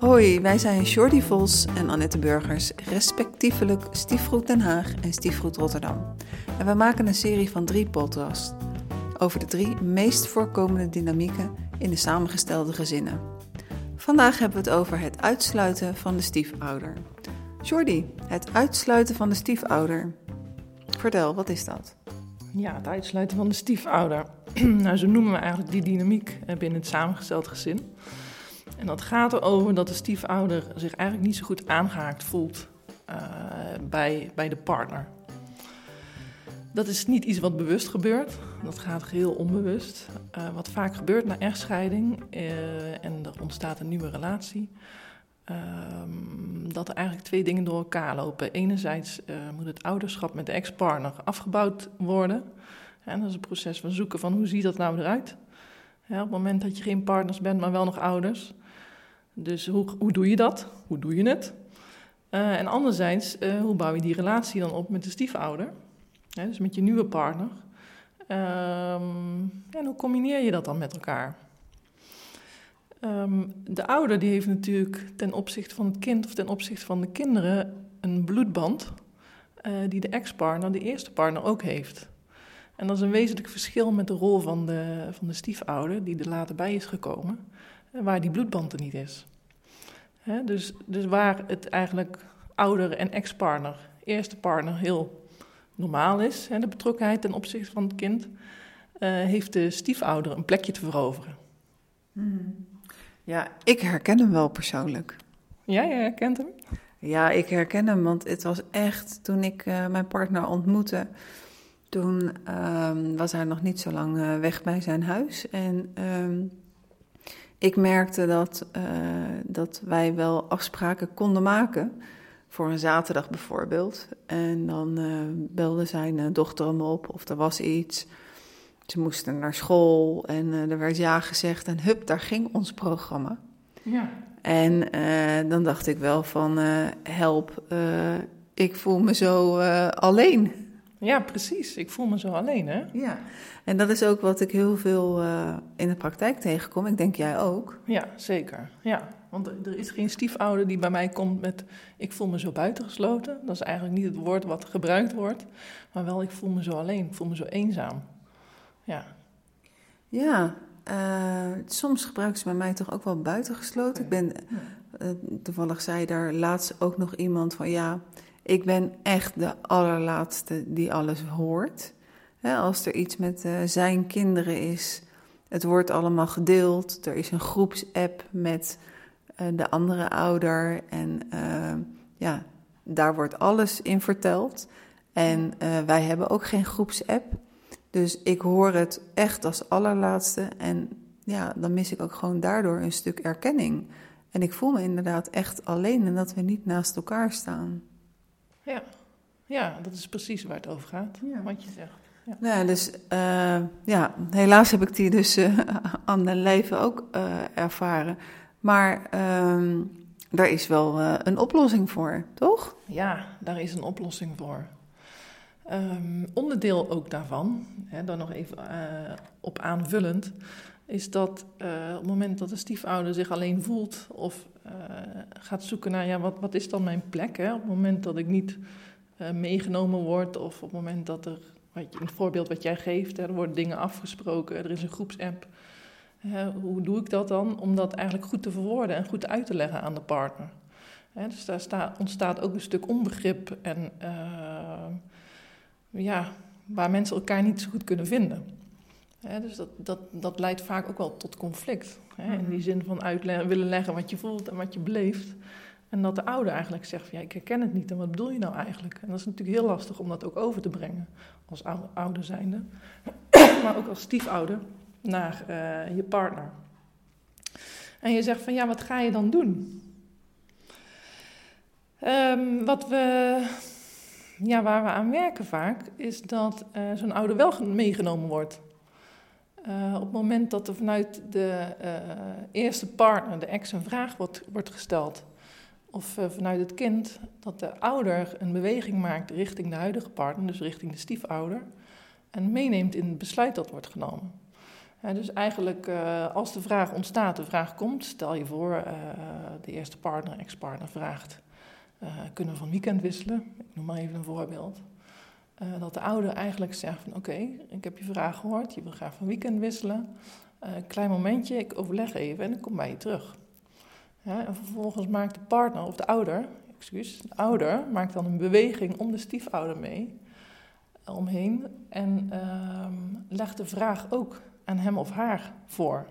Hoi, wij zijn Jordi Vos en Annette Burgers, respectievelijk Stiefgoed Den Haag en Stiefgoed Rotterdam. En we maken een serie van drie podcasts over de drie meest voorkomende dynamieken in de samengestelde gezinnen. Vandaag hebben we het over het uitsluiten van de stiefouder. Jordi, het uitsluiten van de stiefouder. Vertel, wat is dat? Ja, het uitsluiten van de stiefouder. nou, zo noemen we eigenlijk die dynamiek binnen het samengesteld gezin. En dat gaat erover dat de stiefouder zich eigenlijk niet zo goed aangehaakt voelt uh, bij, bij de partner. Dat is niet iets wat bewust gebeurt, dat gaat geheel onbewust. Uh, wat vaak gebeurt na echtscheiding uh, en er ontstaat een nieuwe relatie, dat er eigenlijk twee dingen door elkaar lopen. Enerzijds moet het ouderschap met de ex-partner afgebouwd worden. En dat is een proces van zoeken van hoe ziet dat nou eruit. Op het moment dat je geen partners bent, maar wel nog ouders, dus hoe, hoe doe je dat? Hoe doe je het? Uh, en anderzijds, uh, hoe bouw je die relatie dan op met de stiefouder? Ja, dus met je nieuwe partner. Um, en hoe combineer je dat dan met elkaar? Um, de ouder die heeft natuurlijk ten opzichte van het kind of ten opzichte van de kinderen een bloedband uh, die de ex-partner, de eerste partner, ook heeft. En dat is een wezenlijk verschil met de rol van de, van de stiefouder, die er later bij is gekomen waar die bloedband er niet is. Dus, dus waar het eigenlijk ouder en ex-partner, eerste partner, heel normaal is, de betrokkenheid ten opzichte van het kind, uh, heeft de stiefouder een plekje te veroveren. Hmm. Ja, ik herken hem wel persoonlijk. Ja, je herkent hem? Ja, ik herken hem, want het was echt toen ik uh, mijn partner ontmoette. Toen um, was hij nog niet zo lang uh, weg bij zijn huis. En um, ik merkte dat, uh, dat wij wel afspraken konden maken. Voor een zaterdag bijvoorbeeld. En dan uh, belde zijn uh, dochter hem op of er was iets. Ze moesten naar school en er werd ja gezegd. En hup, daar ging ons programma. Ja. En dan dacht ik wel van help, ik voel me zo alleen. Ja, precies. Ik voel me zo alleen, hè? Ja. En dat is ook wat ik heel veel uh, in de praktijk tegenkom. Ik denk jij ook. Ja, zeker. Ja, want er is geen stiefouder die bij mij komt met... ik voel me zo buitengesloten. Dat is eigenlijk niet het woord wat gebruikt wordt. Maar wel, ik voel me zo alleen. Ik voel me zo eenzaam. Ja. Ja, uh, soms gebruiken ze bij mij toch ook wel buitengesloten. Ik ben... Uh, toevallig zei daar laatst ook nog iemand van... ja, ik ben echt de allerlaatste die alles hoort als er iets met uh, zijn kinderen is, het wordt allemaal gedeeld. Er is een groepsapp met uh, de andere ouder. En uh, ja, daar wordt alles in verteld. En wij hebben ook geen groepsapp. Dus ik hoor het echt als allerlaatste. En ja, dan mis ik ook gewoon daardoor een stuk erkenning. En ik voel me inderdaad echt alleen en dat we niet naast elkaar staan. Ja, ja dat is precies waar het over gaat, ja. wat je zegt. Ja, nou, dus uh, ja, helaas heb ik die dus uh, aan mijn leven ook uh, ervaren. Maar um, daar is wel een oplossing voor, toch? Ja, daar is een oplossing voor. Um, onderdeel ook daarvan, hè, dan nog even op aanvullend, is dat op het moment dat de stiefouder zich alleen voelt of gaat zoeken naar, ja, wat, wat is dan mijn plek? Hè? Op het moment dat ik niet meegenomen word of op het moment dat er wat je, een voorbeeld wat jij geeft, er worden dingen afgesproken, er is een groepsapp. hoe doe ik dat dan? Om dat eigenlijk goed te verwoorden en goed uit te leggen aan de partner. dus daar staat, ontstaat ook een stuk onbegrip en uh, ja, waar mensen elkaar niet zo goed kunnen vinden. Dus dat, dat, dat leidt vaak ook wel tot conflict. in die zin van uitleggen, willen leggen wat je voelt en wat je beleeft. En dat de ouder eigenlijk zegt van ja, ik herken het niet en wat bedoel je nou eigenlijk? En dat is natuurlijk heel lastig om dat ook over te brengen als ouder zijnde, maar ook als stiefouder naar uh, je partner. En je zegt van ja, wat ga je dan doen? Um, wat we, ja, waar we aan werken vaak, is dat uh, zo'n ouder wel meegenomen wordt. Uh, op het moment dat er vanuit de eerste partner, de ex, een vraag wordt, wordt gesteld of uh, vanuit het kind, dat de ouder een beweging maakt richting de huidige partner, dus richting de stiefouder, en meeneemt in het besluit dat wordt genomen. dus eigenlijk als de vraag ontstaat, de vraag komt, stel je voor, de eerste partner, ex-partner vraagt, kunnen we van weekend wisselen? Ik noem maar even een voorbeeld. Dat de ouder eigenlijk zegt van oké, ik heb je vraag gehoord, je wil graag van weekend wisselen. Een klein momentje, ik overleg even en ik kom bij je terug. En vervolgens maakt de partner of de ouder, excuus, de ouder maakt dan een beweging om de stiefouder mee, omheen en ehm, legt de vraag ook aan hem of haar voor.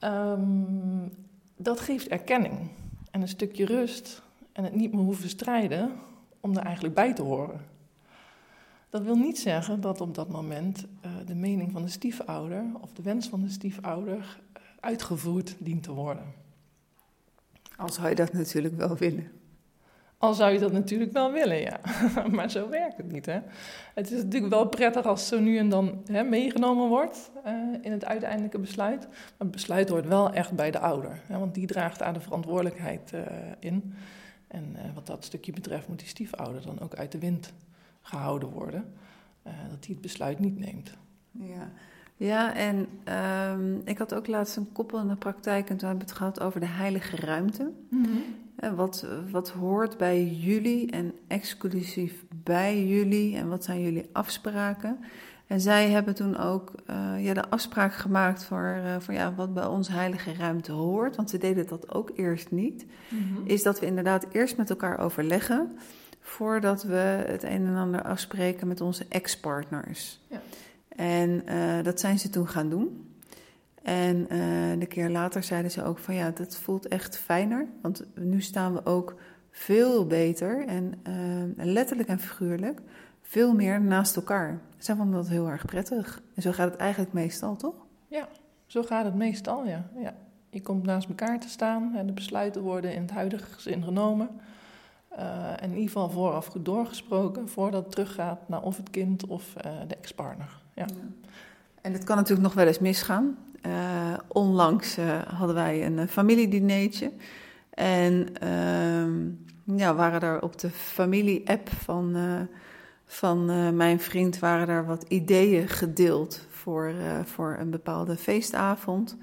Um, dat geeft erkenning en een stukje rust en het niet meer hoeven strijden om er eigenlijk bij te horen. Dat wil niet zeggen dat op dat moment uh, de mening van de stiefouder of de wens van de stiefouder uh, uitgevoerd dient te worden. Al zou je dat natuurlijk wel willen. Al zou je dat natuurlijk wel willen, ja. maar zo werkt het niet, hè. Het is natuurlijk wel prettig als zo nu en dan hè, meegenomen wordt uh, in het uiteindelijke besluit. Maar het besluit hoort wel echt bij de ouder. Hè, want die draagt daar de verantwoordelijkheid uh, in. En uh, wat dat stukje betreft moet die stiefouder dan ook uit de wind gehouden worden. dat hij het besluit niet neemt. Ja, ja en um, ik had ook laatst een koppel in de praktijk... en toen hebben we het gehad over de heilige ruimte. Mm -hmm. Wat, wat hoort bij jullie en exclusief bij jullie en wat zijn jullie afspraken? En zij hebben toen ook uh, ja, de afspraak gemaakt voor, uh, voor ja, wat bij ons heilige ruimte hoort. Want ze deden dat ook eerst niet. Mm-hmm. Is dat we inderdaad eerst met elkaar overleggen voordat we het een en ander afspreken met onze ex-partners. Ja. En uh, dat zijn ze toen gaan doen. En de keer later zeiden ze ook van ja, dat voelt echt fijner. Want nu staan we ook veel beter en letterlijk en figuurlijk veel meer naast elkaar. Zij vonden dat heel erg prettig. En zo gaat het eigenlijk meestal, toch? Ja, zo gaat het meestal, ja. ja. Je komt naast elkaar te staan en de besluiten worden in het huidige gezin genomen. Uh, en in ieder geval vooraf goed doorgesproken voordat het teruggaat naar of het kind of de ex-partner. Ja. ja. En het kan natuurlijk nog wel eens misgaan. Uh, onlangs hadden wij een familiedineetje. En uh, ja, waren er op de familie-app van, van mijn vriend waren er wat ideeën gedeeld voor, voor een bepaalde feestavond.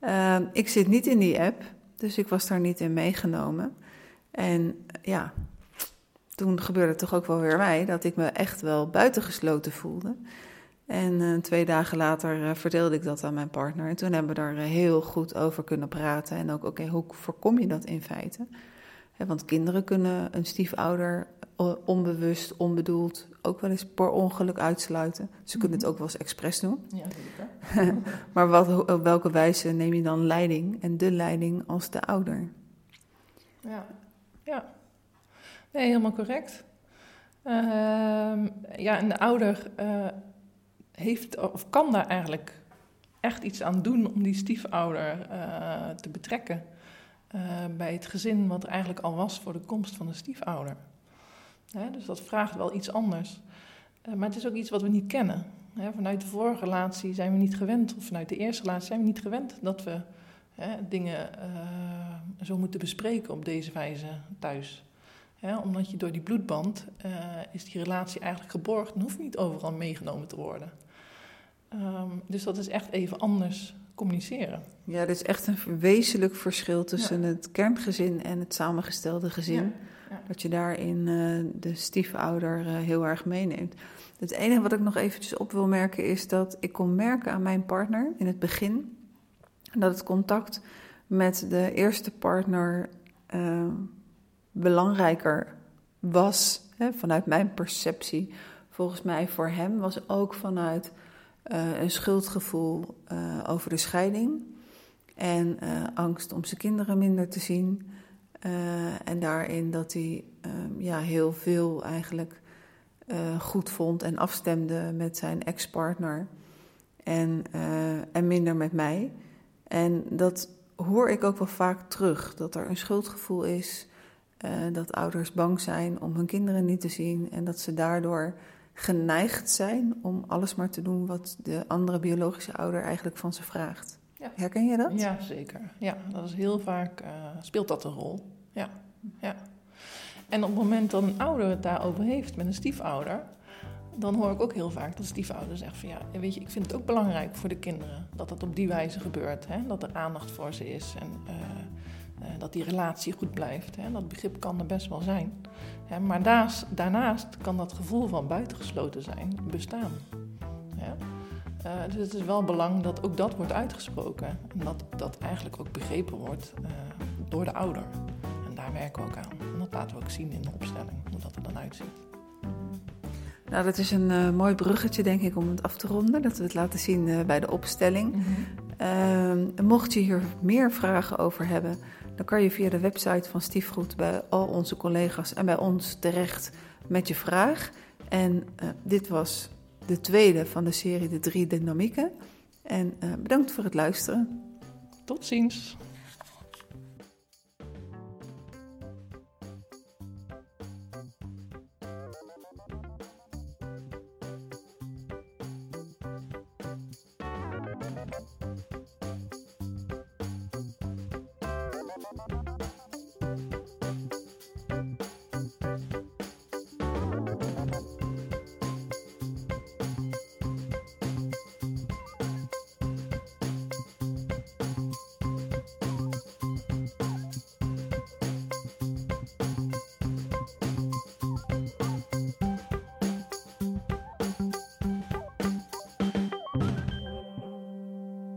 Ehm, ik zit niet in die app, dus ik was daar niet in meegenomen. En ja, toen gebeurde het toch ook wel weer mij dat ik me echt wel buitengesloten voelde. En uh, twee dagen later vertelde ik dat aan mijn partner. En toen hebben we daar heel goed over kunnen praten. En ook, oké, hoe voorkom je dat in feite? Want kinderen kunnen een stiefouder onbewust, onbedoeld, ook wel eens per ongeluk uitsluiten. Ze kunnen het ook wel eens expres doen. Ja, zeker. maar wat, op welke wijze neem je dan leiding en de leiding als de ouder? Ja, ja. Nee, helemaal correct. Ehm, ja, en de ouder heeft of kan daar eigenlijk echt iets aan doen om die stiefouder uh, te betrekken uh, bij het gezin wat er eigenlijk al was voor de komst van de stiefouder. dus dat vraagt wel iets anders. Uh, maar het is ook iets wat we niet kennen. vanuit de vorige relatie zijn we niet gewend, of vanuit de eerste relatie zijn we niet gewend dat we dingen zo moeten bespreken op deze wijze thuis. omdat je door die bloedband is die relatie eigenlijk geborgd en hoeft niet overal meegenomen te worden. Um, dus dat is echt even anders communiceren. Ja, er is echt een wezenlijk verschil tussen ja. het kerngezin en het samengestelde gezin. Ja. Ja. Dat je daarin uh, de stiefouder uh, heel erg meeneemt. Het enige wat ik nog eventjes op wil merken is dat ik kon merken aan mijn partner in het begin dat het contact met de eerste partner uh, belangrijker was. Hè, vanuit mijn perceptie. Volgens mij voor hem was ook vanuit uh, een schuldgevoel uh, over de scheiding en uh, angst om zijn kinderen minder te zien. en daarin dat hij ja, heel veel eigenlijk goed vond en afstemde met zijn ex-partner en, en minder met mij. En dat hoor ik ook wel vaak terug, dat er een schuldgevoel is, dat ouders bang zijn om hun kinderen niet te zien en dat ze daardoor geneigd zijn om alles maar te doen wat de andere biologische ouder eigenlijk van ze vraagt. Ja. Herken je dat? Ja, zeker. Ja, dat is heel vaak, uh, speelt dat een rol. Ja, ja. En op het moment dat een ouder het daarover heeft met een stiefouder, dan hoor ik ook heel vaak dat stiefouder zegt van ja, weet je, ik vind het ook belangrijk voor de kinderen dat dat op die wijze gebeurt. Hè? Dat er aandacht voor ze is en uh, uh, dat die relatie goed blijft. Hè? Dat begrip kan er best wel zijn. Hè? Maar daarnaast, daarnaast kan dat gevoel van buitengesloten zijn bestaan. Uh, dus het is wel belangrijk dat ook dat wordt uitgesproken. En dat dat eigenlijk ook begrepen wordt door de ouder. En daar werken we ook aan. En dat laten we ook zien in de opstelling, hoe dat er dan uitziet. Nou, dat is een uh, mooi bruggetje, denk ik, om het af te ronden. Dat we het laten zien uh, bij de opstelling. Mm -hmm. uh, mocht je hier meer vragen over hebben, dan kan je via de website van Stiefgoed bij al onze collega's en bij ons terecht met je vraag. En dit was de tweede van de serie De Drie Dynamieken. En bedankt voor het luisteren. Tot ziens.